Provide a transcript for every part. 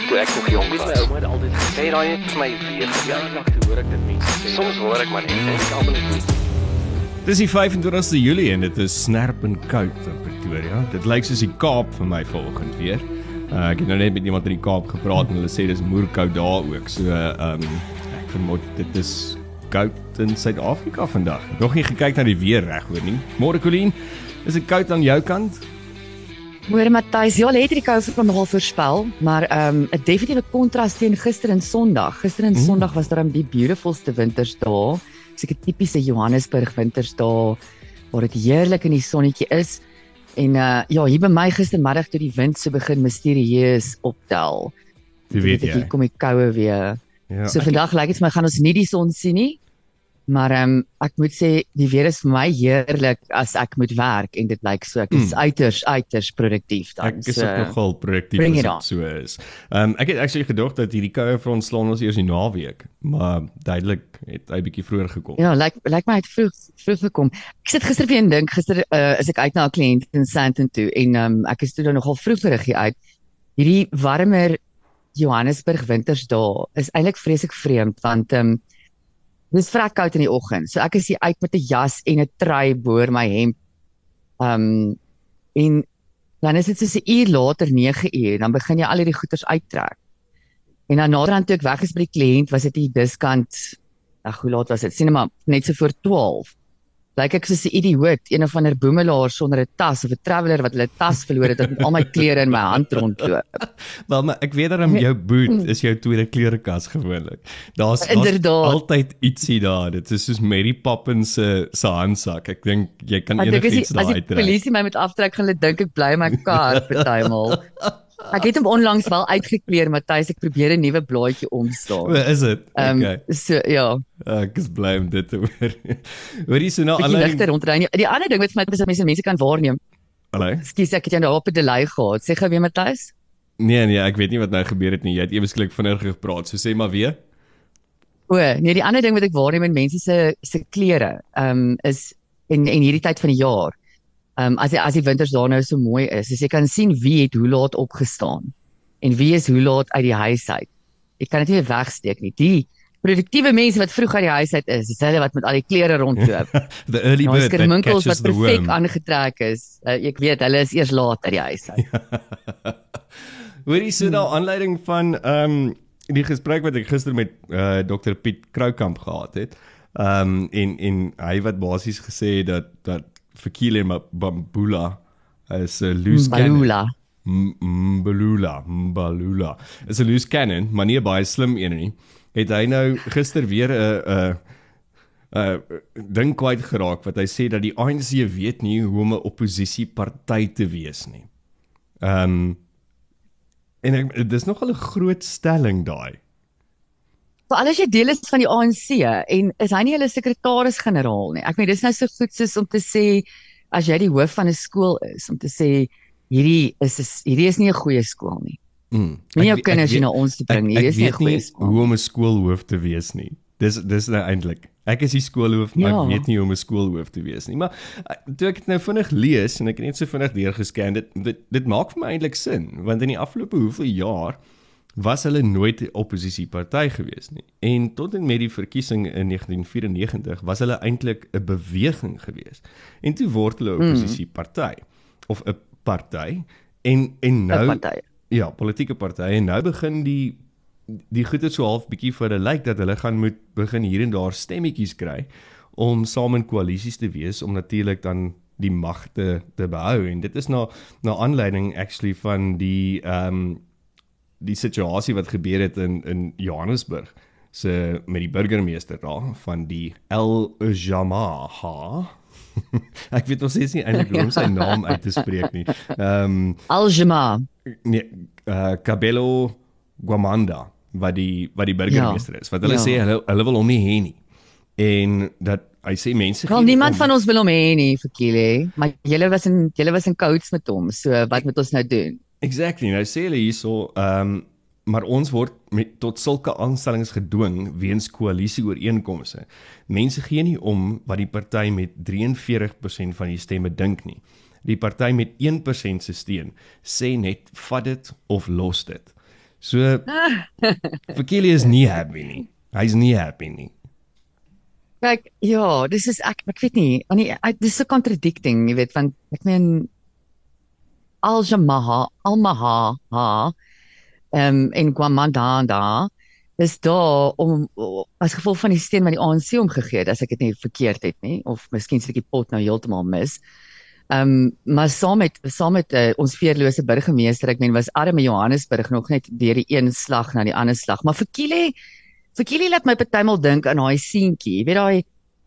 ek toe ek nog jong was. ouma het altyd Sê daai net vir my weer. ja, dag toe hoor ek dit mense sê. Soms hoor ek maar net en ek almal net nie. Dis die 25ste Julie en dit is snerp en koud in Pretoria. Dit lyk soos die Kaap vir my vanoggend weer. Uh, ek het nou net met iemand in die Kaap gepraat en hulle sê dis moerkoud daar ook. So ehm um, ek vermoed dit is koud in Suid-Afrika vandag. Nog nie gekyk na die weer reg hoor nie. Môre Colleen, is dit koud aan jou kant? Môre Matthys, ja, hulle het van nogal voorspel, maar ehm um, 'n definitiewe kontras teen gister en Sondag. Gister en Mm. Sondag was daar die beautifulste wintersdae. Seker tipiese Johannesburg wintersdae waar dit heerlik in die sonnetjie is. En uh ja, hier by my gistermiddag toe die wind so begin misterieus optel. Jy weet jy. Hier kom die koue weer. Ja. So vandag lyk dit vir my gaan ons nie die son sien nie. Maar ehm um, ek moet sê die weer is vir my heerlik as ek moet werk en dit lyk so ek is Mm. uiters uiters produktief dan. Ek is so, ook nogal produktief as it dit so is. Ehm um, ek het actually gedog dat hierdie koue vir ons slaan ons eers die naweek, maar duidelik het hy bietjie vroeër gekom. Ja, lyk lyk my het vroeg vroeg gekom. Ek sit gister weer en dink gister uh, is ek uit na 'n kliënt in Sandton toe en um, ek is toe dan nogal vroegerig hier uit. Hierdie warmer Johannesburg wintersdae is eintlik vreeslik vreemd want ehm um, dis vrek koud in die oggend. So ek is hier uit met 'n jas en 'n trui bo my hemp. Um, en dan is dit so 'n uur later 9 uur, dan begin jy al hierdie goeders uittrek. En dan naderhand toe ek weg is by die kliënt, was dit hier diskant Ag, hoe laat was dit? Sien net maar net so voor 12. Lyk ek soos 'n idioot, een of ander boemelaar sonder 'n tas of 'n traveler wat hulle tas verloor het met al my klere in my hand rondloop. Wel, maar ek weet dat jou boot is jou tweede klerekas gewoonlik. Daar's altyd ietsie daar. Dit is soos Mary Poppins se se handsak. Ek dink jy kan enigiets die, daar as die uittrek. polisie my met aftrek gaan hulle dink ek bly in my kar partymal. Ek het hom onlangs wel uitgekleer, Matthys, ek probeer 'n nuwe blaadjie omslaan. Is dit? Ehm Okay. um, so ja, Ek is bly om dit te hoor. Hoorie so nou ligter aanleiding. rondry. Die- Die ander ding wat vir my is dat mense mense kan waarneem. Hallo. Ekskuus, ek het jou nou op 'n delay gehad. Sê gou weer Matthys. Nee nee, ek weet nie wat nou gebeur het nie. Jy het ewe skielik vinnig gepraat. So sê maar weer. O, nee, die ander ding wat ek waarneem in mense se se klere, ehm um, is en en hierdie tyd van die jaar. Ehm um, as die, as die winters daar nou so mooi is, as jy kan sien wie het hoe laat opgestaan en wie is hoe laat uit die huis uit. Jy kan dit nie wegsteek nie. Die produktiewe mense wat vroeg uit die huis uit is, dis hulle wat met al die klere rondloop. The early Nou bird that catches wat the perfek worm. aangetrek is. Uh, ek weet hulle is eers laat uit die huis uit. Hoorie so nou aanleiding van ehm um, die gesprek wat ek gister met uh, Dr Piet Kroukamp gehad het. Ehm um, en en hy wat basies gesê het dat dat Fikile Mbambula is 'n loose cannon. Balula. M- Mbalula, Mbalula. Is 'n loose cannon, maar nie 'n baie slim een nie. Het hy nou gister weer 'n 'n 'n ding kwyt geraak wat hy sê dat die ANC weet nie hoe om 'n oppositieparty te wees nie. Ehm um, en ek, dis nogal 'n groot stelling daai. So alles jy deel is van die ANC en is hy nie hulle sekretaris-generaal nie. Ek meen dis nou so goed soos om te sê as jy die hoof van 'n skool is om te sê hierdie is is hierdie is nie 'n goeie skool nie. Mm. Moenie jou kinders hier na ons te bring nie. Hierdie is nie 'n nie goeie skool. hoe om 'n skoolhoof te wees nie. Dis dis nou eintlik. Ek is die skoolhoof, maar Ja. ek weet nie hoe om 'n skoolhoof te wees nie. Maar eh, toe ek dit nou vinnig lees en ek het net so vinnig deurgescan, dit dit, dit maak vir my eintlik sin, want in die afgelope hoeveel jaar was hulle nooit 'n oppositieparty gewees nie. En tot en met die verkiesing in 1994 was hulle eintlik 'n beweging gewees. En toe word hulle 'n Hmm. oppositieparty of 'n party en en nou. Ja, politieke partye en nou begin die die goeie so half bietjie vir hulle lyk dat hulle gaan moet begin hier en daar stemmetjies kry om saam in koalisies te wees om natuurlik dan die mag te te behou en dit is na na aanleiding actually van die ehm um, die situasie wat gebeur het in in Johannesburg se met die burgemeester daar van die El Jamaha Ek weet nog steeds nie eintlik hoe om sy naam uit te spreek nie. Ehm um, Aljama. nee, uh, Cabello Guamanda wat die wat die burgemeester ja, is. Wat hulle ja. sê hulle hulle wil hom nie hê nie. En dat hy sê mense Wel niemand om. van ons wil hom hê nie vir Kile, maar julle was in julle was in coach met hom. So wat moet ons nou doen? Exactly. Nou sê hulle hierso ehm um, maar ons word met tot sulke aanstellings gedwing weens koalisieooreenkomste. Mense gee nie om wat die party met 43% van die stemme dink nie. Die party met 1% se steun sê net vat dit of los dit. So Fikile is nie happy nie. Hy's nie happy nie. Kyk, ja, dis is ek ek weet nie, nie dis so contradicting, jy weet, want ek meen Al-Jamaha, Al-Maha, ha, ehm um, en Guamandanda is daar om as gevolg van die steen wat die ANC omgegee het, as ek dit nie verkeerd het nie, of miskien sit ek die pot nou heeltemal mis. Ehm um, maar saam met saam met uh, ons veerlose burgemeester, ek meen was arme Johannesburg nog net deur die een slag na die ander slag, maar vir Kile vir Kile laat my partymal dink aan daai seentjie, jy weet daai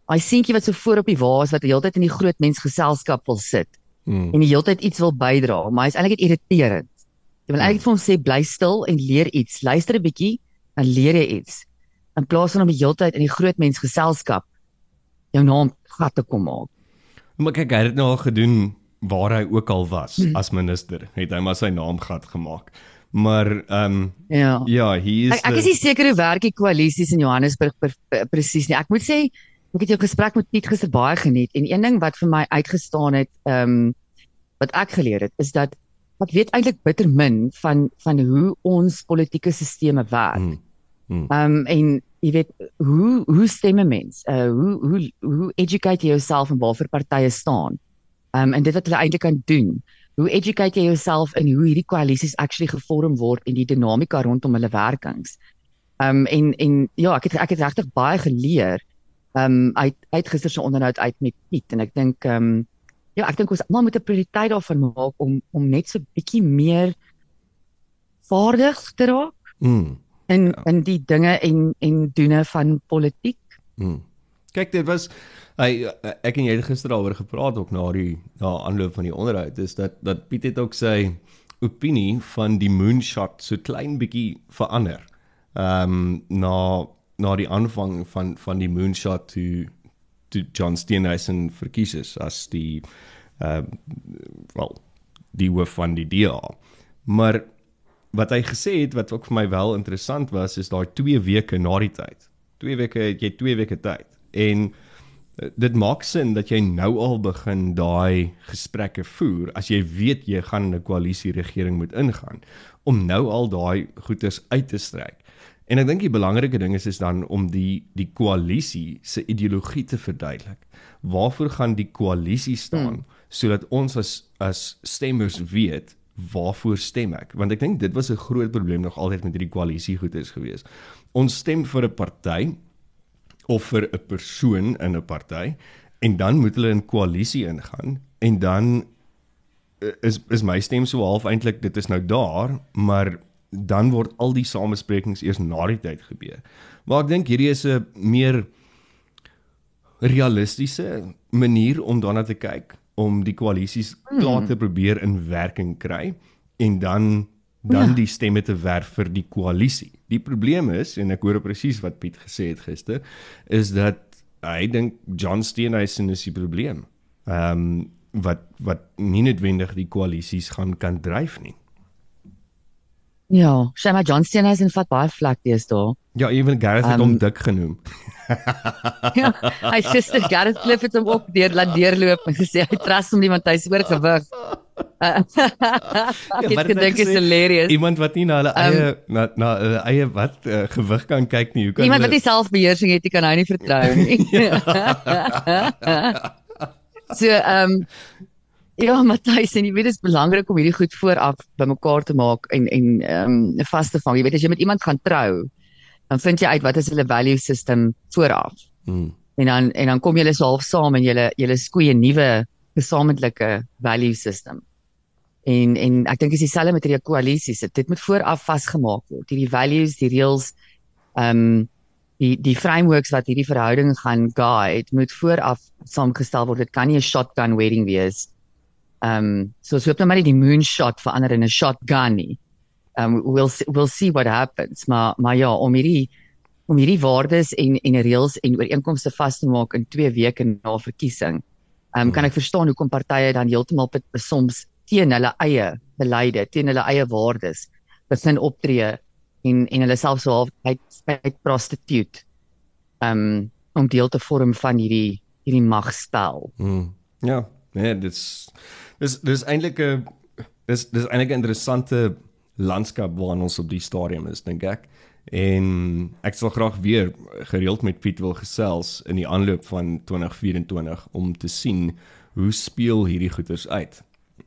daai seentjie wat so voor op die waas wat die hele tyd in die groot mens geselskap wil sit Hmm. en die hele tyd iets wil bydra, maar hy's eintlik irriterend. Jy wil eintlik vir hom sê bly stil en leer iets. Luister 'n bietjie en leer jy iets. In plaas van om die hele tyd in die groot mens geselskap jou naam gat te kom maak. Maar kyk, hy het dit nou al gedoen waar hy ook al was as minister. Het hy maar sy naam gat gemaak. Maar ehm um, Ja. ja, he is Ek ek is nie seker hoe werk die koalisies in Johannesburg presies nie. Ek moet sê ek het jou gesprek met Piet gister baie geniet en een ding wat vir my uitgestaan het, ehm um, wat ek geleer het, is dat ek weet eintlik bitter min van van hoe ons politieke sisteme werk. Hmm. Hmm. Ehm um, en jy weet hoe hoe stem 'n mens? Uh hoe hoe hoe educate jy jouself en waarvoor partye staan? Ehm um, en dit wat hulle eintlik kan doen. Hoe educate jy jouself in hoe hierdie koalisies actually gevorm word en die dinamika rondom hulle werkings? Ehm um, en en ja, ek het ek het regtig baie geleer ehm um, uit uit gister se onderhoud uit met Piet en ek dink ehm um, ja, ek dink ons almal moet 'n prioriteit daarvan maak om om net so bietjie meer vaardig te raak Hmm. in ja. in die dinge en en doene van politiek. Hmm. Kyk, dit was hy ek en jy het gister daaroor gepraat ook na die na aanloop van die onderhoud is dat dat Piet het ook sy opinie van die moonshot so klein bietjie verander. Ehm um, na na die aanvang van van die moonshot toe toe John Steenhuisen verkies is as die ehm uh, wel die hoof van die DA. Maar wat hy gesê het wat ook vir my wel interessant was is daai 2 weke na die tyd. 2 weke het jy 2 weke tyd. En eh, dit maak sin dat jy nou al begin daai gesprekke voer as jy weet jy gaan 'n koalisie regering moet ingaan om nou al daai goeders uit te strek. En ek dink die belangrike ding is is dan om die die koalisie se ideologie te verduidelik. Waarvoor gaan die koalisie staan hmm. sodat ons as as stemmers weet waarvoor stem ek? Want ek dink dit was 'n groot probleem nog altyd met hierdie koalisie goeders gewees. Ons stem vir 'n party of vir 'n persoon in 'n party en dan moet hulle in koalisie ingaan en dan eh, is is my stem so half eintlik dit is nou daar, maar dan word al die samesprekings eers na die tyd gebeur. Maar ek dink hierdie is 'n meer realistiese manier om daarna te kyk om die koalisies klaar te probeer in werking kry en dan dan Ja. die stemme te werf vir die koalisie. Die probleem is en ek hoor presies wat Piet gesê het gister is dat hy dink John Steenhuisen is die probleem. Ehm um, wat wat nie noodwendig die koalisies gaan kan dryf nie. Ja, Shema Johnston is in vat baie vlak deesdae. Ja, ewen Gareth het Ehm, hom dik genoem. Ja, hy suster Gareth Cliff het hom ook deur laat deurloop en gesê hy trust hom nie want hy's oorgewig. Uh, ek wat het het hy gedink is hilarious. Iemand wat nie na hulle Ehm, eie na na hulle eie wat uh, gewig kan kyk nie. Hoe kan Iemand wat hulle nie selfbeheersing het, nie, kan hy nie vertrou nie. so ehm um, ja, Matthys, en jy weet dit is belangrik om hierdie goed vooraf bymekaar te maak en en ehm um, vas te vang. Jy weet as jy met iemand gaan trou, dan vind jy uit wat is hulle value system vooraf. hmm. En dan en dan kom julle so half saam en julle julle skoei 'n nuwe gesamentlike value system. En en ek dink dis dieselfde met hierdie koalisies. Dit moet vooraf vasgemaak word. Hierdie values, die reëls, ehm um, die die frameworks wat hierdie verhouding gaan guide, moet vooraf saamgestel word. Dit kan nie 'n shotgun wedding wees. Ehm um, so so hoop nou maar nie die moonshot verander in 'n shotgun nie. Um we'll see, we'll see what happens. Maar maar ja, om hierdie om hierdie waardes en en reëls en ooreenkomste vas te maak in 2 weke na verkiesing. Ehm um, kan ek verstaan hoekom partye dan heeltemal soms teen hulle eie beleide, teen hulle eie waardes begin optree en en hulle self so half uit uit prostitute. Ehm um, om deel te vorm van hierdie hierdie magspel. Hmm. Ja, nee, dit's dis dis eintlik 'n dis dis eintlik 'n interessante landskap waarin ons op die stadium is dink ek. En ek sal graag weer gereeld met Piet wil gesels in die aanloop van 2024 om te sien hoe speel hierdie goeters uit.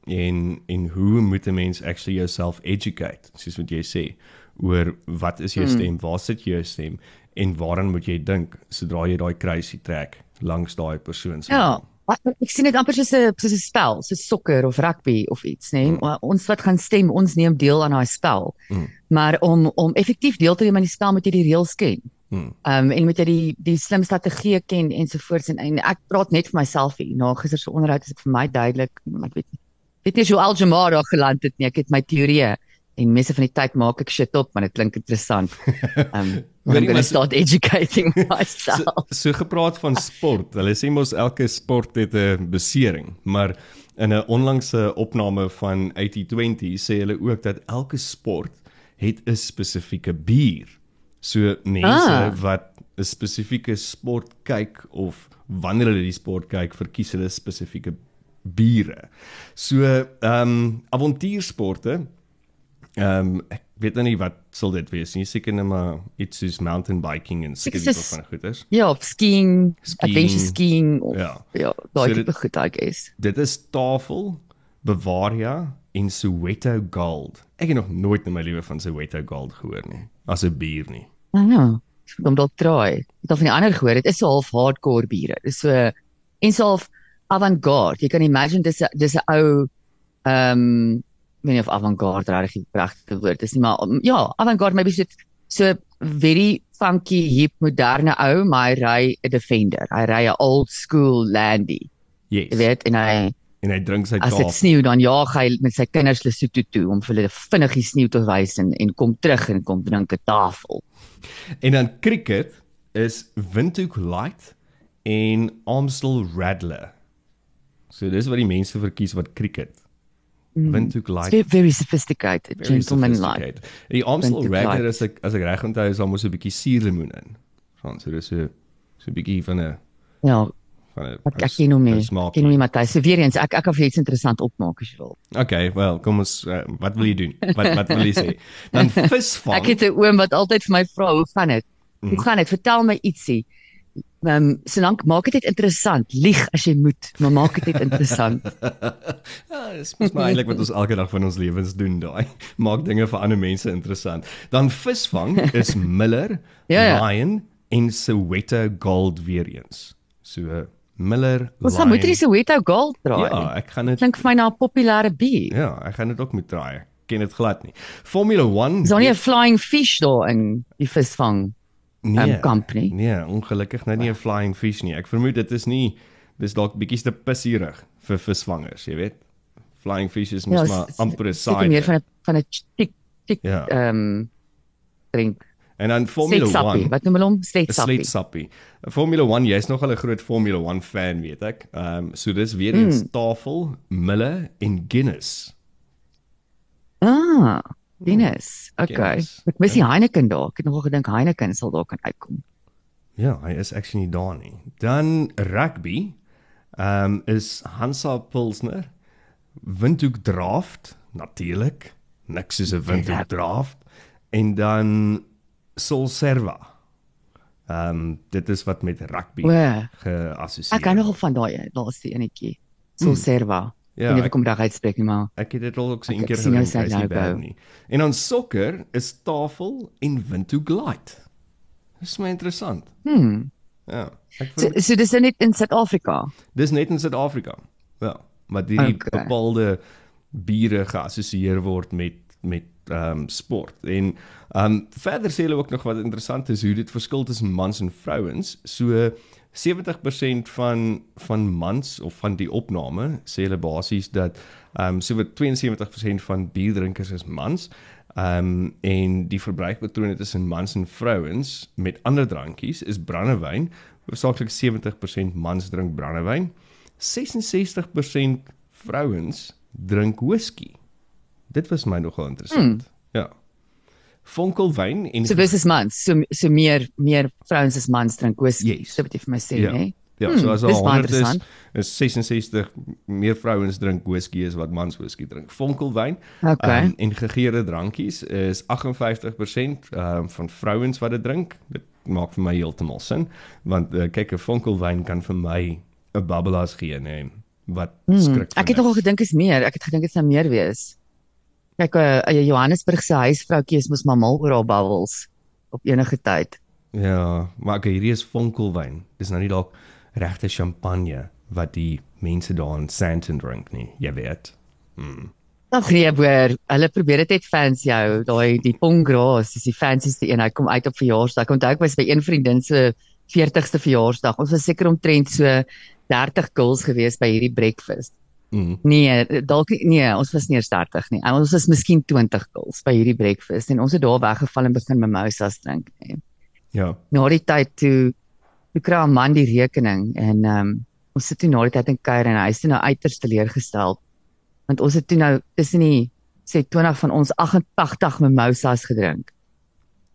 En en hoe moet 'n mens actually jouself educate, soos wat jy sê, oor wat is jou stem, waar sit jou stem en waaraan moet jy dink sodra jy daai kruisie trek langs daai persoon se Ja. naam. Ek sien dit amper soos 'n soos 'n spel, soos sokker of rugby of iets, nê. Nee? Mm. Ons wat gaan stem, ons neem deel aan daai spel. Mm. Maar om om effektief deel te neem aan die spel moet jy die reëls ken. Ehm um, en moet jy die die slim strategieë ken ensovoorts en, en ek praat net vir myself hier. Na gister se onderhoud is dit vir my duidelik, ek weet nie. Weet jy hoe Aljamaar daar geland het nie. Ek het my teorieë en meeste van die tyd maak ek shit op, maar dit klink interessant. Ehm um, I'm going to start educating So, myself. so gepraat van sport. Hulle sê mos elke sport het 'n besering, maar in 'n onlangse opname van 8020 sê hulle ook dat elke sport het 'n spesifieke bier. So mense Ah. wat 'n spesifieke sport kyk of wanneer hulle die sport kyk, verkies hulle spesifieke biere. So ehm um, avontuursporte Ehm um, ek weet nou nie wat sal dit wees nie. Seker net maar iets soos mountain biking en Ek tipe is- van goeders. Ja, of skiing, Skiing, adventure skiing of Ja. ja, daai So tipe dit- goed, I guess. Dit is Tafel, Bavaria en Soweto Gold. Ek het nog nooit in my lewe van Soweto Gold gehoor nie. As 'n bier nie. Ah ja, hom dalk try. Ek het al van die ander gehoor, dit is so half hardcore biere. Dis so en so half avant-garde. Jy kan imagine dis 'n dis 'n ou ehm ek weet nie of avant-garde regtig die regte woord is nie, maar um, ja, avant-garde maybe so so very funky, hip, moderne ou, maar hy ry 'n Defender. Hy ry 'n old school Landy. Yes. Jy weet, en hy En hy drink sy as dit sneeu dan jaag hy met sy kinders Lesotho toe om vir hulle vinnig die sneeu te wys en en kom terug en kom drink 'n tafel. En dan cricket is Windhoek Light en Amstel Radler. So dis wat die mense verkies wat cricket. Windhoek It's Light. very, very sophisticated, very gentleman like. Die Amstel Light. as ek as ek reg onthou is daar mos 'n bietjie suurlemoen in. Van so dis so so 'n bietjie van 'n Ja, van 'n ek ken hom nie. smaak. Ken hom nie Matthys. So weer eens, ek ek vir jou iets interessant opmaak as jy wil. Okay, well, kom ons uh, wat wil jy doen? Wat wat wil jy sê? Dan visvang. Ek het 'n oom wat altyd vir my vra, "Hoe gaan dit? Hoe gaan dit? Vertel my ietsie." Ehm, um, solank maak dit net interessant. Lieg as jy moet, maar maak dit net interessant. Ja, dis mos maar eintlik wat ons elke dag van ons lewens doen daai. Maak dinge vir ander mense interessant. Dan visvang is Miller, Ja, ja. Lion en Soweto Gold weer eens. So Miller, Ons gaan moet hierdie Lion. Soweto Gold draai. Ja, ek gaan dit Klink vir my na 'n populêre bier. Ja, ek gaan dit ook moet draai. Ken dit glad nie. Formula 1. Is daar nie 'n flying fish daar in die visvang nee, um, kamp nie? Nee, ongelukkig nou nie 'n flying fish nie. Ek vermoed dit is nie dis dalk bietjie te pissierig vir visvangers, jy weet. Flying fish is mos maar s- amper 'n seker meer side. van 'n van 'n tik tik Ja. ehm um, drink. En dan Formula Sletsappie. 1. Wat noem hulle hom? Sletsappie. Sletsappie. Formula 1, jy's nogal 'n groot Formula 1 fan, weet ek. Ehm um, so dis weer eens Mm. Tafel, Miller en Guinness. Ah, Guinness. Okay. Guinness. Ek mis die Heineken daar. Ek het nogal gedink Heineken sal daar kan uitkom. Ja, hy is actually nie daar nie. Dan rugby. Ehm um, is Hansa Pilsner, Windhoek Draft natuurlik. Niks soos 'n Windhoek Draft. En dan Solserva. Ehm um, dit is wat met rugby geassosieer. ek hou nogal van daai laaste enetjie. Solserva. Hmm. Ja, Ja, ek- ek hom reg uitspreek nie, maar Ek het dit al ook so een keer sien nou sy logo. bad nie. En dan sokker is tafel en Windhoek Light. Dis my interessant. hm. Ja. Ek So, ver, so dis net in Suid-Afrika. dis net in Suid-Afrika. Ja, maar die. Okay. bepaalde biere geassosieer word met met ehm um, sport. En ehm um, verder sê hulle ook nog wat interessant is hoe dit verskil tussen mans en vrouens. So 70% van van mans of van die opname sê hulle basies dat ehm um, so wat 72% van bierdrinkers is mans. Ehm um, en die verbruikpatrone tussen mans en vrouens met ander drankies is brandewyn. Hoofsaaklik 70% mans drink brandewyn. 66% vrouens drink whisky. Dit was my nogal interessant. Hmm. Ja. Vonkelwyn en So dis is mans. So so meer meer vrouens as mans drink whisky. Yes. So wat jy vir my sê, Ja. né? Ja, Hmm, so as baie 100 is, is 66 meer vrouens drink whisky as wat mans whisky drink. Vonkelwyn Okay. um, en gegeurde drankies is 58% um, van vrouens wat dit drink. Dit maak vir my heeltemal sin want uh, kyk 'n vonkelwyn kan vir my 'n babbelas gee nê wat Hmm, skrik. vir ek het nogal gedink is meer. Ek het gedink dit sou meer wees. Kyk, 'n uh, Johannesburg se huisvroutjie is mos maar mal oor haar bubbles op enige tyd. Ja, maar okay, hierdie is vonkelwyn. Dis nou nie dalk regte champagne wat die mense daar in Sandton drink nie, jy weet. Ag nee, boer, hulle probeer dit net fancy hou. Daai die Pongras is die fancyste een. Hy kom uit op verjaarsdag. Onthou ek was by een vriendin se 40ste verjaarsdag. Ons was seker omtrent so 30 girls gewees by hierdie breakfast. Mm. Nee, dalk nee, ons was nie eers 30 nie. Ons was miskien 20 girls by hierdie breakfast en ons het daar weggeval en begin mimosas drink. Nee. Ja. Na die tyd toe toe kry 'n man die rekening en ehm um, ons sit toe na die tyd in kuier en hy is toe nou uiters teleurgestel want ons het toe nou tussen die sê 20 van ons 88 mimosas gedrink.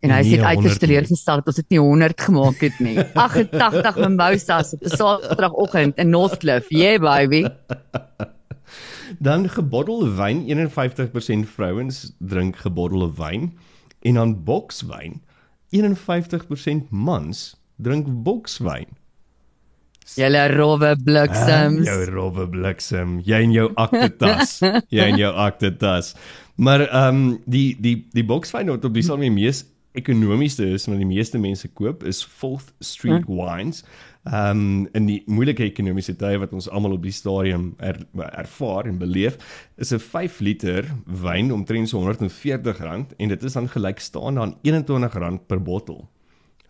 En hy sê uiters 100 nie. teleurgestel dat ons dit nie 100 gemaak het nie. 88 mimosas op 'n Saterdagoggend in Northcliff. Yeah baby. Dan gebottelde wyn, 51% vrouens drink gebottelde wyn en dan bokswyn, 51% mans drink bokswyn. Julle rowwe bliksems. Jou robbe bliksem, jy en jou aktetas, jy en jou aktetas. Maar ehm um, die die die bokswyn wat op die die mees ekonomiese is wat die meeste mense koop is Fourth Street Wines. Ehm um, in die moeilike ekonomiese tye wat ons almal op die stadium er, ervaar en beleef, is 'n 5 liter wyn omtrent so R140 en dit is dan gelykstaande aan R21 per bottel.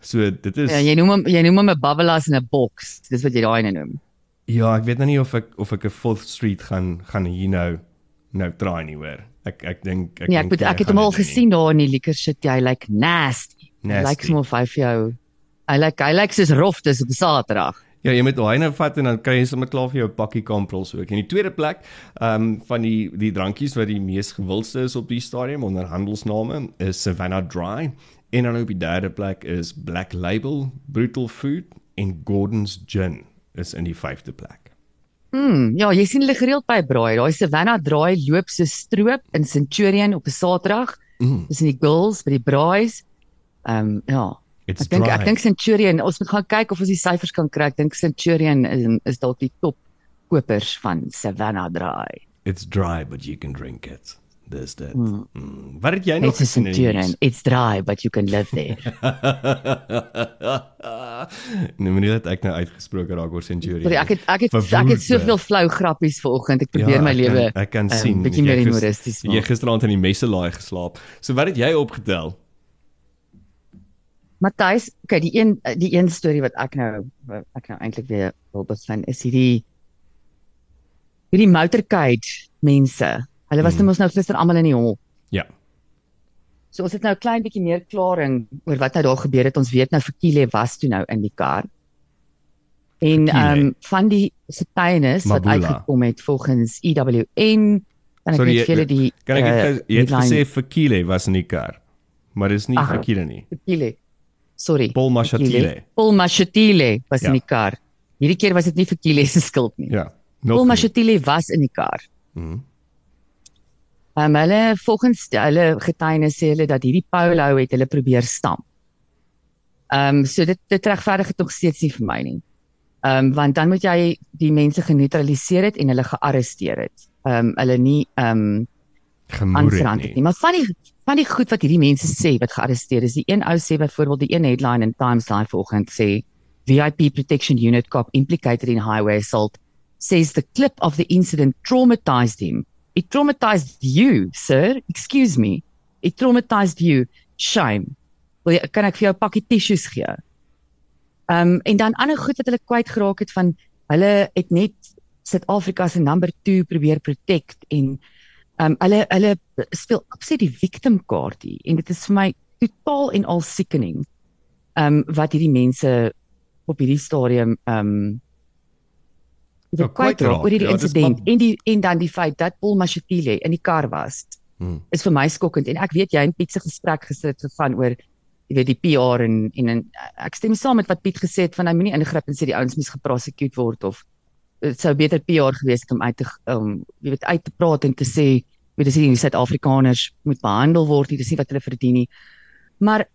So dit is Ja, jy noem hom jy noem hom 'n babbelas in 'n boks. Dis wat jy daai ene noem. Ja, ek weet nou nie of ek of ek 'n Fourth Street gaan gaan hier nou nou try nie hoor. Ek ek dink ek Nee, ek moet nie ek het hom al gesien daar in die liquor shit. Hy lyk like nasty. Hy Nasty. lyk sommer vyf vir jou. Hy lyk hy lyk soos rof dis op Saterdag. Ja, jy moet daai nou vat en dan kry jy sommer klaar vir jou pakkie Camprils ook. En die tweede plek, ehm um, van die die drankies wat die mees gewildste is op die stadium onder handelsname is Savannah Dry en dan op die derde plek is Black Label, Brutal Food en Gordon's Gin is in die vyfde plek. Mm, ja, jy sien hulle gereeld by braai. Daai Savannah draai loop so stroop in Centurion op 'n Saterdag. Mm, Dis in die girls by die braais. Ehm um, ja. it's Ek dink ek dink Centurion, ons moet gaan kyk of ons die syfers kan kry. Ek dink Centurion is is dalk die top kopers van Savannah draai. It's dry but you can drink it. Dis dit. Mm. Mm. Wat het jy nog It's gesien die Centurion. It's dry but you can live there. nee, maar nie dat ek nou uitgesproke raak oor Centurion. Sorry, ek het ek het ek Verwoede. het soveel flou grappies vanoggend. Ek probeer my ek lewe kan, ek kan ehm, sien. bietjie jy meer humoristies Jy maak. gisteraand in die messelaai geslaap. So wat het jy opgetel? Matthys, okay, die een die een storie wat ek nou ek nou eintlik weer wil begin is hierdie hierdie motorcade mense. Hulle was Hmm. mm. mos nou gister almal in die hol. Ja. So ons het nou 'n klein bietjie meer klaring oor wat nou daar gebeur het. Ons weet nou vir Kile was toe nou in die kar. En ehm um, van die getuienis wat uitgekom het volgens EWN kan ek Sorry, net vir julle die Kan ek uh, jy het headline- gesê Fakile was in die kar. Maar dis nie Ag. Fakile nie. Fikile. Sorry. Paul Mashatile. Paul Mashatile was Ja. in die kar. Hierdie keer was dit nie vir Kile se skuld nie. Ja. Paul. Mashatile was in die kar. Mhm. Um, hulle volgens hulle getuienis sê hulle dat hierdie Paulo het hulle probeer stamp. Ehm um, so dit dit regverdig dit nog steeds nie vir my nie. Ehm um, want dan moet jy die mense geneutraliseer het en hulle gearresteer het. Ehm um, hulle nie ehm um, Gemoer aangerand het het nie. nie. Maar van die van die goed wat hierdie mense sê wat gearresteer is, die een ou sê byvoorbeeld die een headline in Times daai vanoggend sê VIP protection unit cop implicated in highway assault says the clip of the incident traumatized him. It traumatized you, sir. Excuse me. It traumatized you. Shame. Wil jy kan ek vir jou 'n pakkie tissues gee? Ehm um, en dan ander goed wat hulle kwyt geraak het van hulle het net Suid-Afrika se number 2 probeer protect en ehm um, hulle hulle speel absoluut die victim kaart hier en dit is vir my totaal en al sickening. Ehm um, wat hierdie mense op hierdie stadium ehm um, Ja, dit kwyt raak. oor hierdie Ja, dis insident maar- en die en dan die feit dat Paul Mashatile in die kar was Hmm. is vir my skokkend en ek weet jy en Piet se gesprek gister het gegaan oor jy weet die PR en en, en ek stem saam met wat Piet gesê het van hy moenie ingryp en sê die ouens moet geprosecute word of dit sou beter PR gewees het om uit te um, jy weet uit te praat en te sê weet dis nie Suid-Afrikaners moet behandel word nie dis nie wat hulle verdien nie maar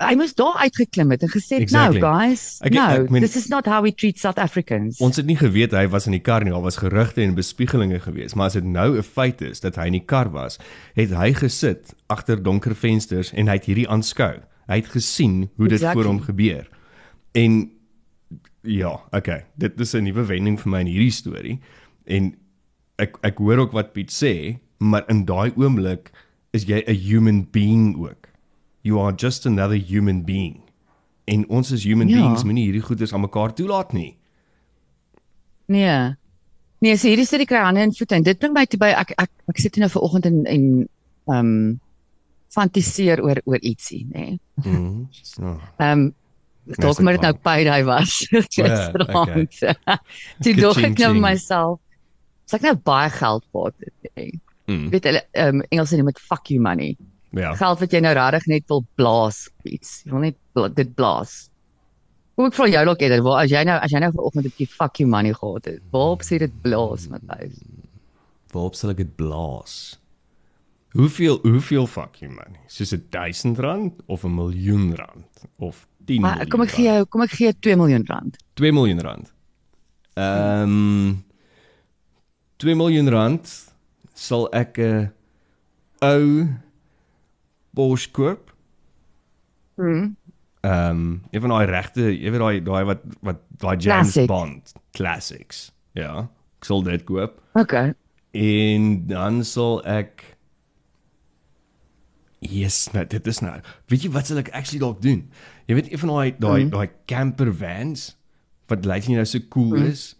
hy moes daar uitgeklim het en gesê Exactly. no guys Ek- no ek meen- this is not how we treat South Africans Ons het nie geweet hy was in die kar nie. Daar was gerugte en bespiegelinge gewees, maar as dit nou 'n feit is dat hy in die kar was, het hy gesit agter donker vensters en hy het hierdie aanskou. Hy het gesien hoe dit Exactly. voor hom gebeur. En ja, okay, dit is 'n nuwe wending vir my in hierdie storie. En ek ek hoor ook wat Piet sê, maar in daai oomblik is jy 'n human being ook. You are just another human being. En ons as human Ja. beings moenie hierdie goeders aan mekaar toelaat nie. Nee. Nee, so hierdie storie kry hande en voete en dit bring my toe by ek ek ek sit nou vanoggend en en ehm um, fantiseer oor oor ietsie, nê. Nee. Mhm. Oh. Ehm um, dalk maar dit nou payday was gisterand. Toe dog ek nou myself. As ek nou baie geld gehad het, nê. Mm. Weet hulle ehm um, Engels noem dit fuck you money. Ja. Geld wat jy nou regtig net wil blaas op iets. Jy wil net bla, dit blaas. Kom ek vra jou dalk eerder, waar as jy nou as jy nou vanoggend 'n bietjie fuck you money gehad het, waarop sê dit blaas, Matthys? Waarop sal ek dit blaas? Hoeveel hoeveel fuck you money? Soos 'n 1000 rand of 'n miljoen rand of 10 Maar miljoen. kom ek gee jou, kom ek gee jou 2 miljoen rand. 2 miljoen rand. Ehm um, 2 miljoen rand sal ek 'n ou Porsche koop. Mhm. Ehm um, een van daai regte, jy weet daai daai wat wat daai James Classic. Bond classics. Ja, ek sal dit koop. Okay. En dan sal ek Yes, nou dit is nou. Weet jy wat sal ek actually dalk doen? Jy weet een van daai daai Mm. daai camper vans wat lyk nie nou so cool mm. is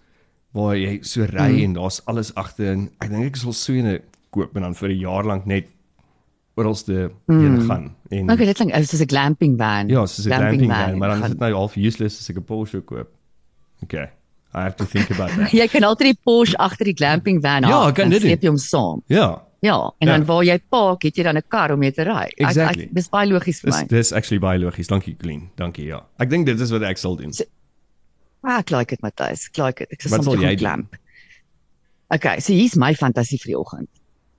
waar jy so ry Mm. en daar's alles agter en ek dink ek sal so 'n koop en dan vir 'n jaar lank net oralste heen gaan en Okay, dit klink oh, soos 'n glamping van. ja, soos 'n glamping van, maar dan is dit nou half useless as ek 'n Porsche koop. Okay. I have to think about that. Jy kan altyd die Porsche agter die glamping van Ja, ek kan dit. Sleep jy hom saam. Ja. Ja, en Ja. dan waar jy park, het jy dan 'n kar om mee te ry. Ek- Exactly. ek- Dis baie logies vir Dis my. dis actually baie logies. Dankie Colleen. Dankie ja. Ek dink dit is wat ek sal doen. So- Ah, ek like dit Matthys. Ek like dit. Ek sal soms jy glamp. Okay, so hier's my fantasie vir die oggend.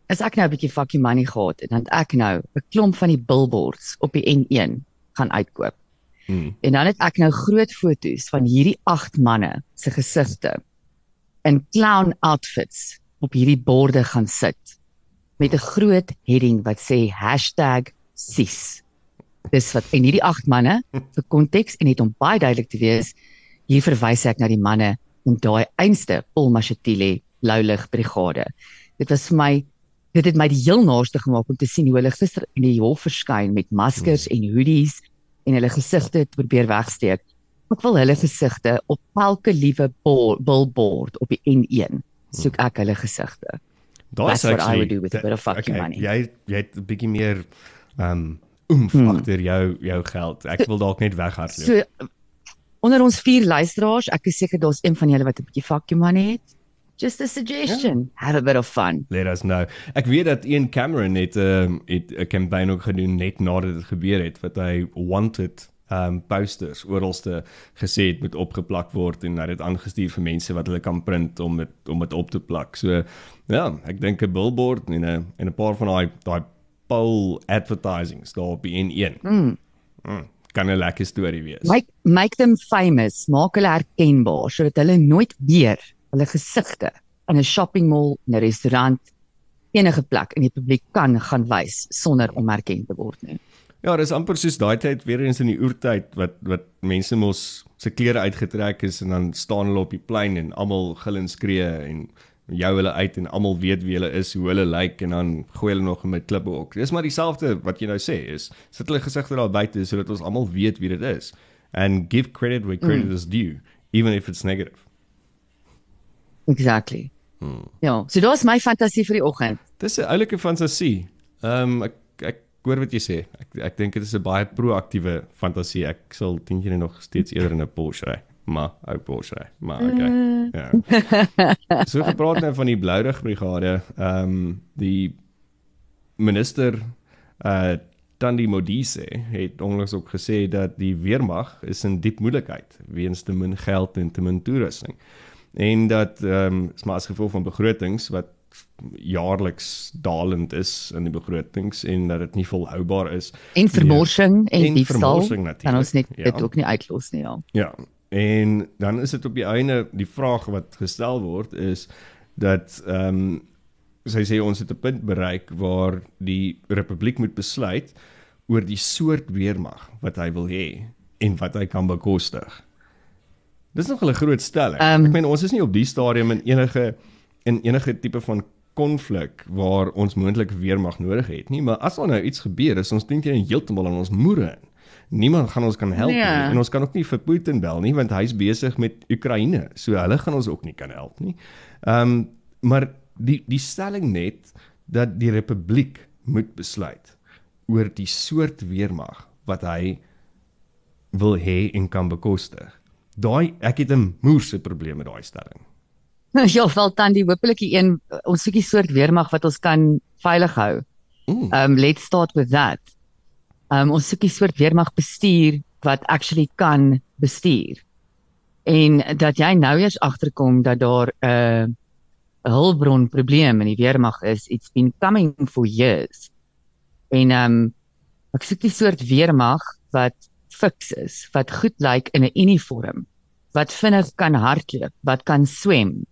As ek nou 'n bietjie fucking money gehad het, dan het ek nou 'n klomp van die billboards op die N1 gaan uitkoop. Hmm. En dan het ek nou groot foto's van hierdie 8 manne se gesigte in clown outfits op hierdie borde gaan sit met 'n groot heading wat sê #sis. Dis wat en hierdie 8 manne vir konteks en net om baie duidelik te wees, hier verwys ek na die manne in daai einste Paul Mashatile Loulig brigade. Dit was vir my dit het my die heel naaste gemaak om te sien hoe hulle gister in die hof verskyn met maskers en hoodies en hulle gesigte te probeer wegsteek. Ek wil hulle gesigte op elke liewe billboard op die N1 soek ek hulle gesigte. That's what I would do with a bit of fucking money. Jy jy het 'n bietjie meer um oomf Hmm. agter jou jou geld. Ek wil dalk net weghardloop. So onder ons vier luisteraars, ek is seker daar's een van julle wat 'n bietjie fuck you money het. Just a suggestion. Have a bit of fun. Let us know. Ek weet dat Ian Cameron het 'n um, het 'n campaign ook gedoen net nadat dit gebeur het wat hy wanted um posters oralste gesê het moet opgeplak word en hy het dit aangestuur vir mense wat hulle kan print om dit om dit op te plak. So ja, ek dink 'n billboard en 'n en 'n paar van daai daai pole advertisings daar op die N1. Mm. Mm, kan 'n lekker storie wees. Make make them famous, maak hulle herkenbaar sodat hulle nooit weer hulle gesigte in 'n shopping mall, in 'n restaurant, enige plek in die publiek kan gaan wys sonder om herken te word nie. Ja, dis amper soos daai tyd weer eens in die oertyd wat wat mense mos se klere uitgetrek is en dan staan hulle op die plein en almal gil en skree en jou hulle uit en almal weet wie hulle is, hoe hulle lyk en dan gooi hulle nog met klippe ook. Dis maar dieselfde wat jy nou sê is sit hulle gesigte daar buite sodat ons almal weet wie dit is. And give credit where credit mm. is due, even if it's negative. Exactly. Hmm. Ja, so daar's my fantasie vir die oggend. Dis 'n oulike fantasie. Ehm um, ek ek hoor wat jy sê. Ek ek dink dit is 'n baie proaktiewe fantasie. Ek sal dink jy nog steeds eerder in 'n Porsche ry, maar ou Porsche ry. Maar okay. Ja. So gepraat nou van die Blourig brigade. Ehm um, die minister uh Tandi Modise het onlangs ook gesê dat die weermag is in diep moeilikheid weens te min geld en te min toerusting. En dat ehm um, is maar as gevolg van begrotings wat jaarliks dalend is in die begrotings en dat dit nie volhoubaar is. En vermorsing en, En diefstal. Kan ons net ja. dit ook nie uitlos nie, ja. Ja. En dan is dit op die einde die vraag wat gestel word is dat ehm um, sy sê ons het 'n punt bereik waar die republiek moet besluit oor die soort weermag wat hy wil hê en wat hy kan bekostig. Dis nog 'n groot stelling. Ehm. Ek meen ons is nie op die stadium in enige in enige tipe van konflik waar ons moontlik weermag nodig het nie, maar as daar nou iets gebeur, is ons dink jy heeltemal aan ons moere in. Niemand gaan ons kan help Nee. nie en ons kan ook nie vir Putin bel nie want hy's besig met Oekraïne. So hulle gaan ons ook nie kan help nie. Ehm um, maar die die stelling net dat die republiek moet besluit oor die soort weermag wat hy wil hê en kan bekostig. Daai ek het 'n moerse probleem met daai stelling. Ja, wel Tandi, hopelik die een ons soekie soort weermag wat ons kan veilig hou. Mm. Um let's start with that. Um ons soekie soort weermag bestuur wat actually kan bestuur. En dat jy nou eers agterkom dat daar 'n uh, hulpbron probleem in die weermag is, it's been coming for years. En um ek soek die soort weermag wat fiks is, wat goed lyk in 'n uniform, wat vinnig kan hardloop, wat kan swem.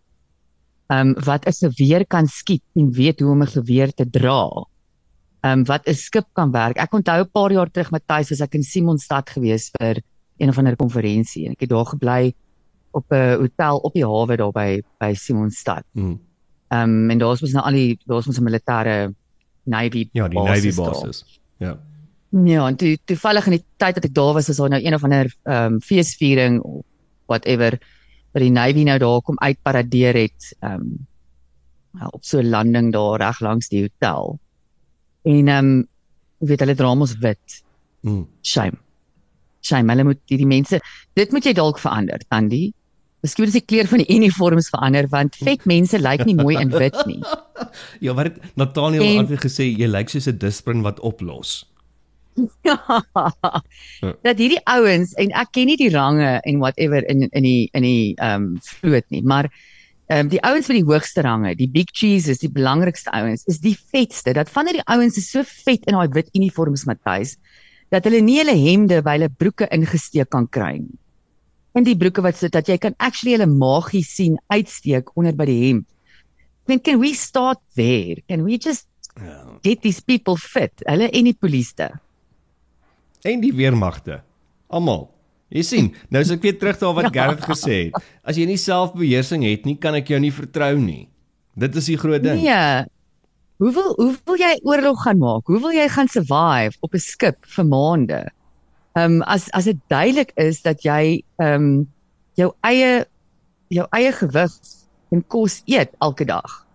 Um wat 'n geweer kan skiet en weet hoe om 'n geweer te dra. Um wat 'n skip kan werk. Ek onthou 'n paar jaar terug met Thys was ek in Simonstad gewees vir een of ander konferensie en ek het daar gebly op 'n hotel op die hawe daar by by Simonstad. Mm. Um en daar's mos nou al die daar's mos 'n militêre navy Ja, die Navy basis. Ja. Ja, en toe toevallig in die tyd dat ek daar was, was daar nou een of ander ehm um, feesviering of whatever by die Navy nou daar kom uitparadeer het ehm um, op so 'n landing daar reg langs die hotel. En ehm um, weet hulle dra mos wit. Mm. Shame. Shame, hulle moet hierdie mense dit moet jy dalk verander, Tandi. Miskien jy die kleur van die uniforms verander want vet mense lyk nie mooi in wit nie. Ja, wat het Nathaniel En- altyd gesê, jy lyk soos 'n disprin wat oplos. Ja. dat hierdie ouens en ek ken nie die range en whatever in in die in die ehm um, vloot nie, maar ehm um, die ouens met die hoogste range, die big cheeses, die belangrikste ouens, is die vetste. Dat van die ouens is so vet in daai wit uniforms Matthys dat hulle nie hulle hemde by hulle broeke ingesteek kan kry nie. In die broeke wat sit dat jy kan actually hulle maagie sien uitsteek onder by die hemp. I mean, can we start there? Can we just Ja. get these people fit? Hulle en die polisie. En die weermagte. Almal. Jy sien, nou as ek weer terug daar wat Ja. Gerrit gesê het. As jy nie selfbeheersing het nie, kan ek jou nie vertrou nie. Dit is die groot ding. Nee. Hoe wil hoe wil jy oorlog gaan maak? Hoe wil jy gaan survive op 'n skip vir maande? Ehm um, as as dit duidelik is dat jy ehm um, jou eie jou eie gewig en kos eet elke dag.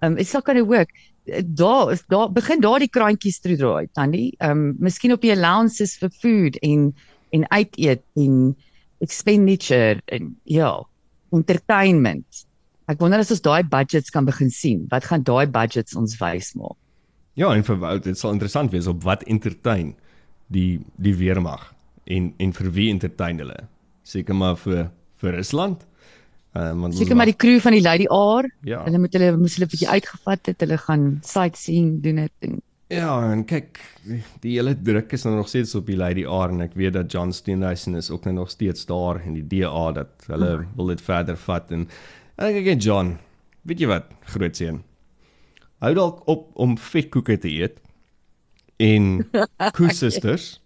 Ehm um, it's not going to work. Daar is daar begin daar die kraantjies toedraai, Tannie. Ehm um, miskien op die allowances vir food en en uit eet en expenditure en ja, entertainment. Ek wonder as ons daai budgets kan begin sien. Wat gaan daai budgets ons wys maak? Ja, en vir Wout, dit sal interessant wees op wat entertain die die weermag en en vir wie entertain hulle? Seker maar vir vir Rusland. Um, want ons Seker maar die crew van die Lady R. Ja. Hulle moet hulle moes hulle 'n bietjie uitgevat het. Hulle gaan sightseeing doen dit en Ja, en kyk, die, die hele druk is nou nog steeds op die Lady R en ek weet dat John Steenhuisen is ook nou nog steeds daar en die DA dat hulle Oh. wil dit verder vat en en ek kyk John, weet jy wat, groot seun. Hou dalk op om vetkoeke te eet en koessusters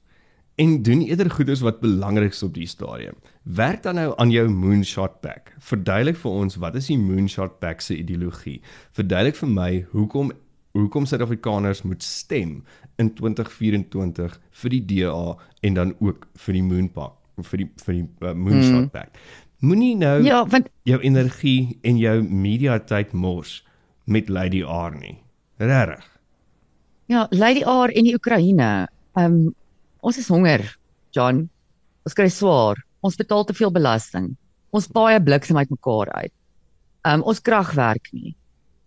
en doen eerder goeders wat belangrik is op die stadium. Werk dan nou aan jou moonshot pack. Verduidelik vir ons wat is die moonshot pack se ideologie. Verduidelik vir my hoekom hoekom Suid-Afrikaners moet stem in 2024 vir die DA en dan ook vir die moonpak vir die vir die uh, moonshot hmm. pack. Moenie nou Ja, want jou energie en jou media tyd mors met Lady R nie. Regtig. ja, Lady R en die Oekraïne. Ehm um, ons is honger, John. Ons kry swaar. Ons betaal te veel belasting. Ons paai bliksem uit. Ehm um, ons krag werk nie.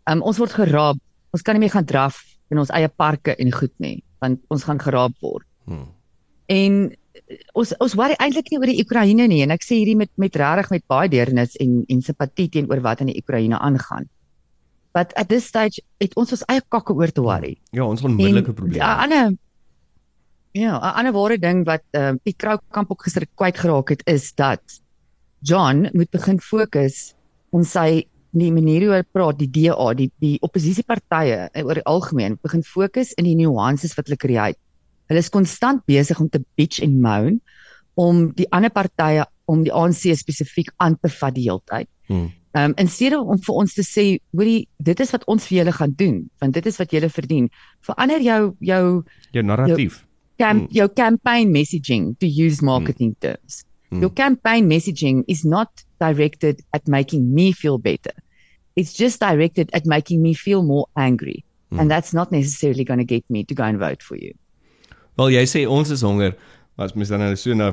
Um, ons word gerab. Ons kan nie meer gaan draf in ons eie parke en goed nie. want ons gaan geraap word. Hmm. En eh, ons ons worry eintlik nie oor die Oekraïne nie en ek sê hierdie met met regtig met baie deernis en en simpatie teenoor wat in die Oekraïne aangaan. But at this stage het ons ons eie kakke oor te worry. Ja, ons onmiddellike probleme. 'n ander Ja, 'n ander ware ding wat ehm uh, Piet Kroukamp ook gister kwyt geraak het is dat John moet begin fokus in sy die manier hoe hy praat, die DA, die die oppositiepartye eh, oor die algemeen begin fokus in die nuances wat hulle create. Hulle is konstant besig om te bitch en moan om die ander partye om die ANC spesifiek aan te vat die hele tyd. Hmm. Ehm um, in steede om vir ons te sê, hoorie, dit is wat ons vir julle gaan doen, want dit is wat julle verdien. Verander jou jou Jou narratief. Camp Mm. your campaign messaging to use marketing terms. Mm. Your campaign messaging is not directed at making me feel better. It's just directed at making me feel more angry. Mm. And that's not necessarily going to get me to go and vote for you. Wel jy sê ons is honger, maar as mens dan nou so na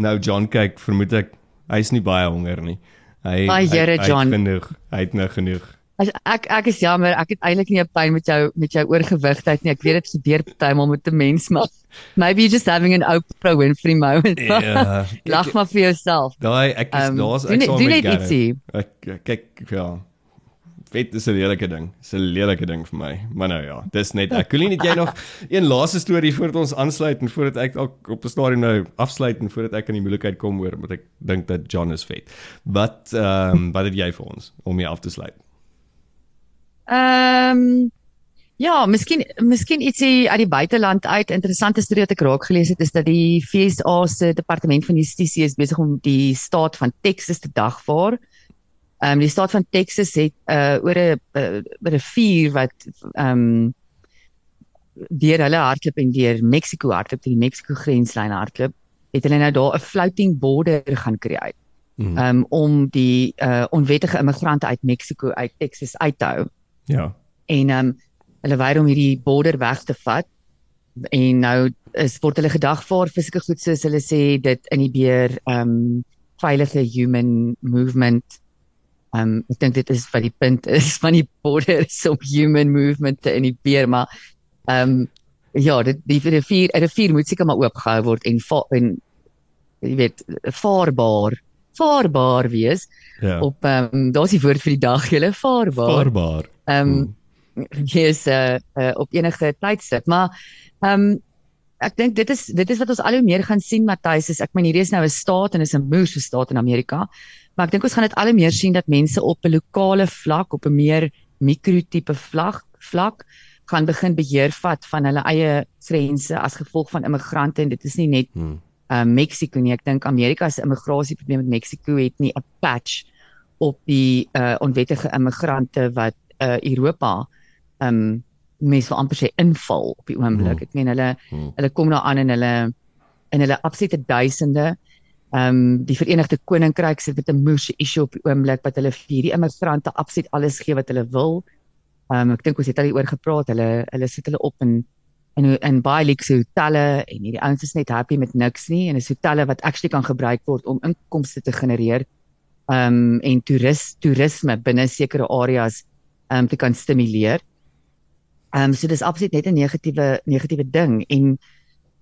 nou John kyk, vermoed ek hy's nie baie honger nie. Hy Ai, hy- Here, hy het genoeg, hy het nou genoeg. As ek ek is jammer, ek het eintlik nie 'n pyn met jou met jou oorgewigheid nie. Ek weet dit gebeur partymal met 'n mens, maar maybe you're just having an Oprah Winfrey moment. Ja. Lag maar vir jouself. Daai ek is Ehm, daar's ek saam met. Ek ek- kyk ja. Vet is 'n lelike ding. Dis 'n lelike ding vir my. Maar nou ja, dis net ek. Colleen, het jy nog een laaste storie voordat ons aansluit en voordat ek dalk op 'n stadium nou afsluit en voordat ek aan die moeilikheid kom hoor, want ek dink dat John is vet. Wat ehm um, wat het jy vir ons om hier af te sluit? Ehm um, ja, miskien miskien ietsie uit die buiteland uit. Interessante storie wat ek raak gelees het is dat die FSA se departement van justisie is besig om die staat van Texas te dagvaar. Ehm um, die staat van Texas het uh oor 'n uh, rivier wat ehm um, deur hulle hardloop en deur Mexiko hardloop, die Mexiko grenslyn hardloop, het hulle nou daar 'n floating border gaan create Mm. um, om die uh onwettige immigrante uit Mexiko uit Texas uit te hou. Ja. En um hulle weier om hierdie border weg te vat. En nou is word hulle gedagvaar vir sulke goed soos hulle sê dit inhibeer um veilige human movement. Um ek dink dit is wat die punt is van die border is om human movement te inhibeer, maar um ja, dit die rivier 'n rivier moet seker maar oopgehou word en en jy weet vaarbaar vaarbaar wees Ja. op ehm um, daar's die woord vir die dag julle vaarbaar. Vaarbaar. Ehm Mm. wees uh, uh op enige tydstip. Maar ehm um, ek dink dit is dit is wat ons al hoe meer gaan sien Matthys is ek meen hierdie is nou 'n staat en is 'n moerse staat in Amerika. Maar ek dink ons gaan dit al hoe meer sien dat mense op 'n lokale vlak, op 'n meer mikrotipe vlak vlak gaan begin beheer vat van hulle eie grense as gevolg van immigrante en dit is nie net Hmm. Uh Mexiko nie. Ek dink Amerika se immigrasieprobleem met Mexiko het nie 'n patch op die uh onwettige immigrante wat uh Europa um mense wil amper sê inval op die oomblik. Hmm. Ek meen hulle Hmm. hulle kom daar aan in hulle in hulle absolute duisende. Um die Verenigde Koninkryk sit met 'n moerse issue op die oomblik wat hulle vir hierdie immigrante absoluut alles gee wat hulle wil. Um ek dink ons het al hieroor gepraat. Hulle hulle sit hulle op in in in baie luxe hotelle en hierdie ouens is net happy met niks nie en is hotelle wat actually kan gebruik word om inkomste te genereer um en toeris toerisme binne sekere areas um te kan stimuleer. Um so dis absoluut net 'n negatiewe negatiewe ding en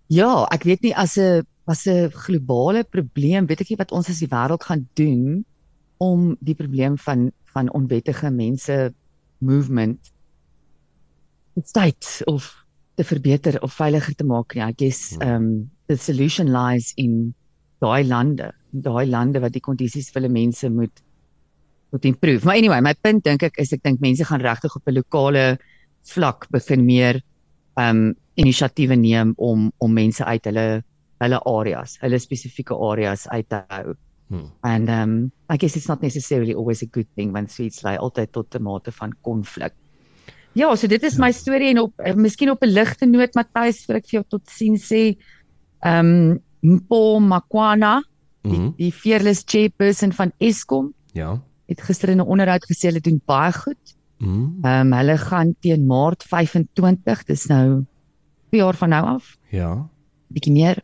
ja, ek weet nie as 'n as 'n globale probleem, weet ek nie wat ons as die wêreld gaan doen om die probleem van van onwettige mense movement tyd of te verbeter of veiliger te maak nie. I guess um the solution lies in daai lande, daai lande wat die kondisies vir hulle mense moet moet improve. Maar anyway, my punt dink ek is ek dink mense gaan regtig op 'n lokale vlak begin meer um inisiatiewe neem om om mense uit hulle hulle areas, hulle spesifieke areas uit te hou. Hmm. And um I guess it's not necessarily always a good thing want sweets lei altyd tot 'n mate van konflik. Ja, so dit is my storie en op uh, miskien op 'n ligte noot Matthys vir ek vir jou tot sien sê. Um Mpo Makwana, die, Mhm. die fearless chairperson van Eskom, Ja. het gister in 'n onderhoud gesê hulle doen baie goed. Mm. Ehm um, hulle gaan teen Maart 25, dis nou 2 jaar van nou af, Ja. bietjie meer.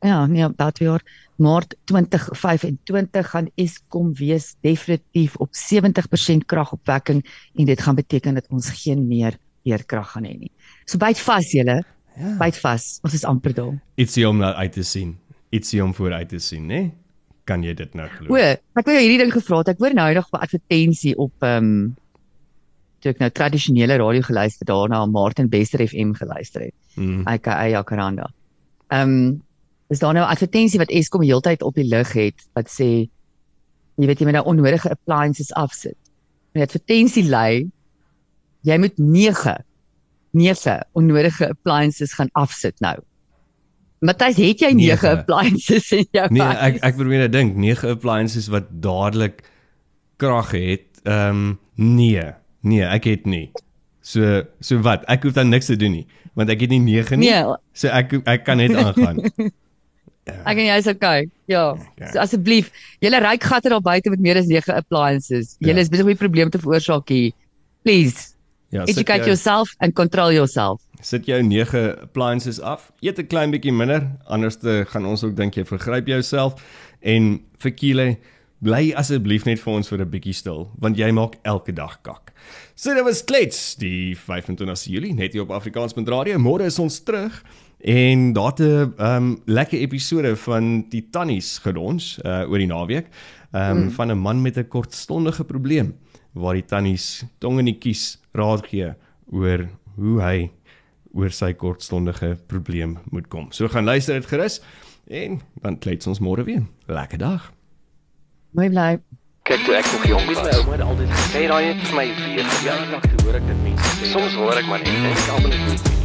Ja, nee, 2 jaar. Maart 2025 gaan Eskom wees definitief op 70% kragopwekking en dit gaan beteken dat ons geen meer veerkrag gaan hê nie. So byt vas julle, Ja. byt vas. Ons is amper daar. Ietsie om nou uit te sien. Ietsie om vooruit te sien, né? Kan jy dit nou glo? O, ek wou jou hierdie ding gevra het. Ek hoor nou nog 'n advertensie op ehm um, toe ek nou tradisionele radio geluister daarna Martin Bester FM geluister het. Mm. aka Jacaranda. Ehm um, is daar nou 'n advertensie wat Eskom heeltyd op die lug het wat sê jy weet jy moet nou onnodige appliances afsit. En die advertensie lei jy moet 9 9 onnodige appliances gaan afsit nou. Matthys, het jy 9 Nege. appliances in jou Nee, huis? ek ek probeer net dink, nege appliances wat dadelik krag het. Ehm um, nee. Nee, ek het nie. So so wat? Ek hoef dan niks te doen nie, want ek het nie 9 nie. Nee, So ek ek kan net aangaan. ek en jy is okay. Ja. Ja. So asseblief, julle ryk gatte daar buite met meer as 9 appliances. Julle Ja. is besig om 'n probleem te veroorsaak hier. Please, Ja, educate jou, yourself and control yourself. sit jou 9 appliances af. Eet 'n klein bietjie minder, anders te gaan ons ook dink jy vergryp jouself en vir Kile bly asseblief net vir ons vir 'n bietjie stil, want jy maak elke dag kak. So dit was klets die 25 Julie net hier op Afrikaans met radio. Môre is ons terug en daar het 'n um, lekker episode van die Tannies gelons uh, oor die naweek. Um, mm. van 'n man met 'n kortstondige probleem waar die tannies tong in die kies raad gee oor hoe hy oor sy kortstondige probleem moet kom. So gaan luister dit gerus en dan klets ons môre weer. Lekker dag. Mooi bly. Kyk toe ek nog jong was. ouma het altyd Hey, daai het vir my weer Ja, toe hoor ek dit mense sê. Soms hoor ek maar net en ek almal net.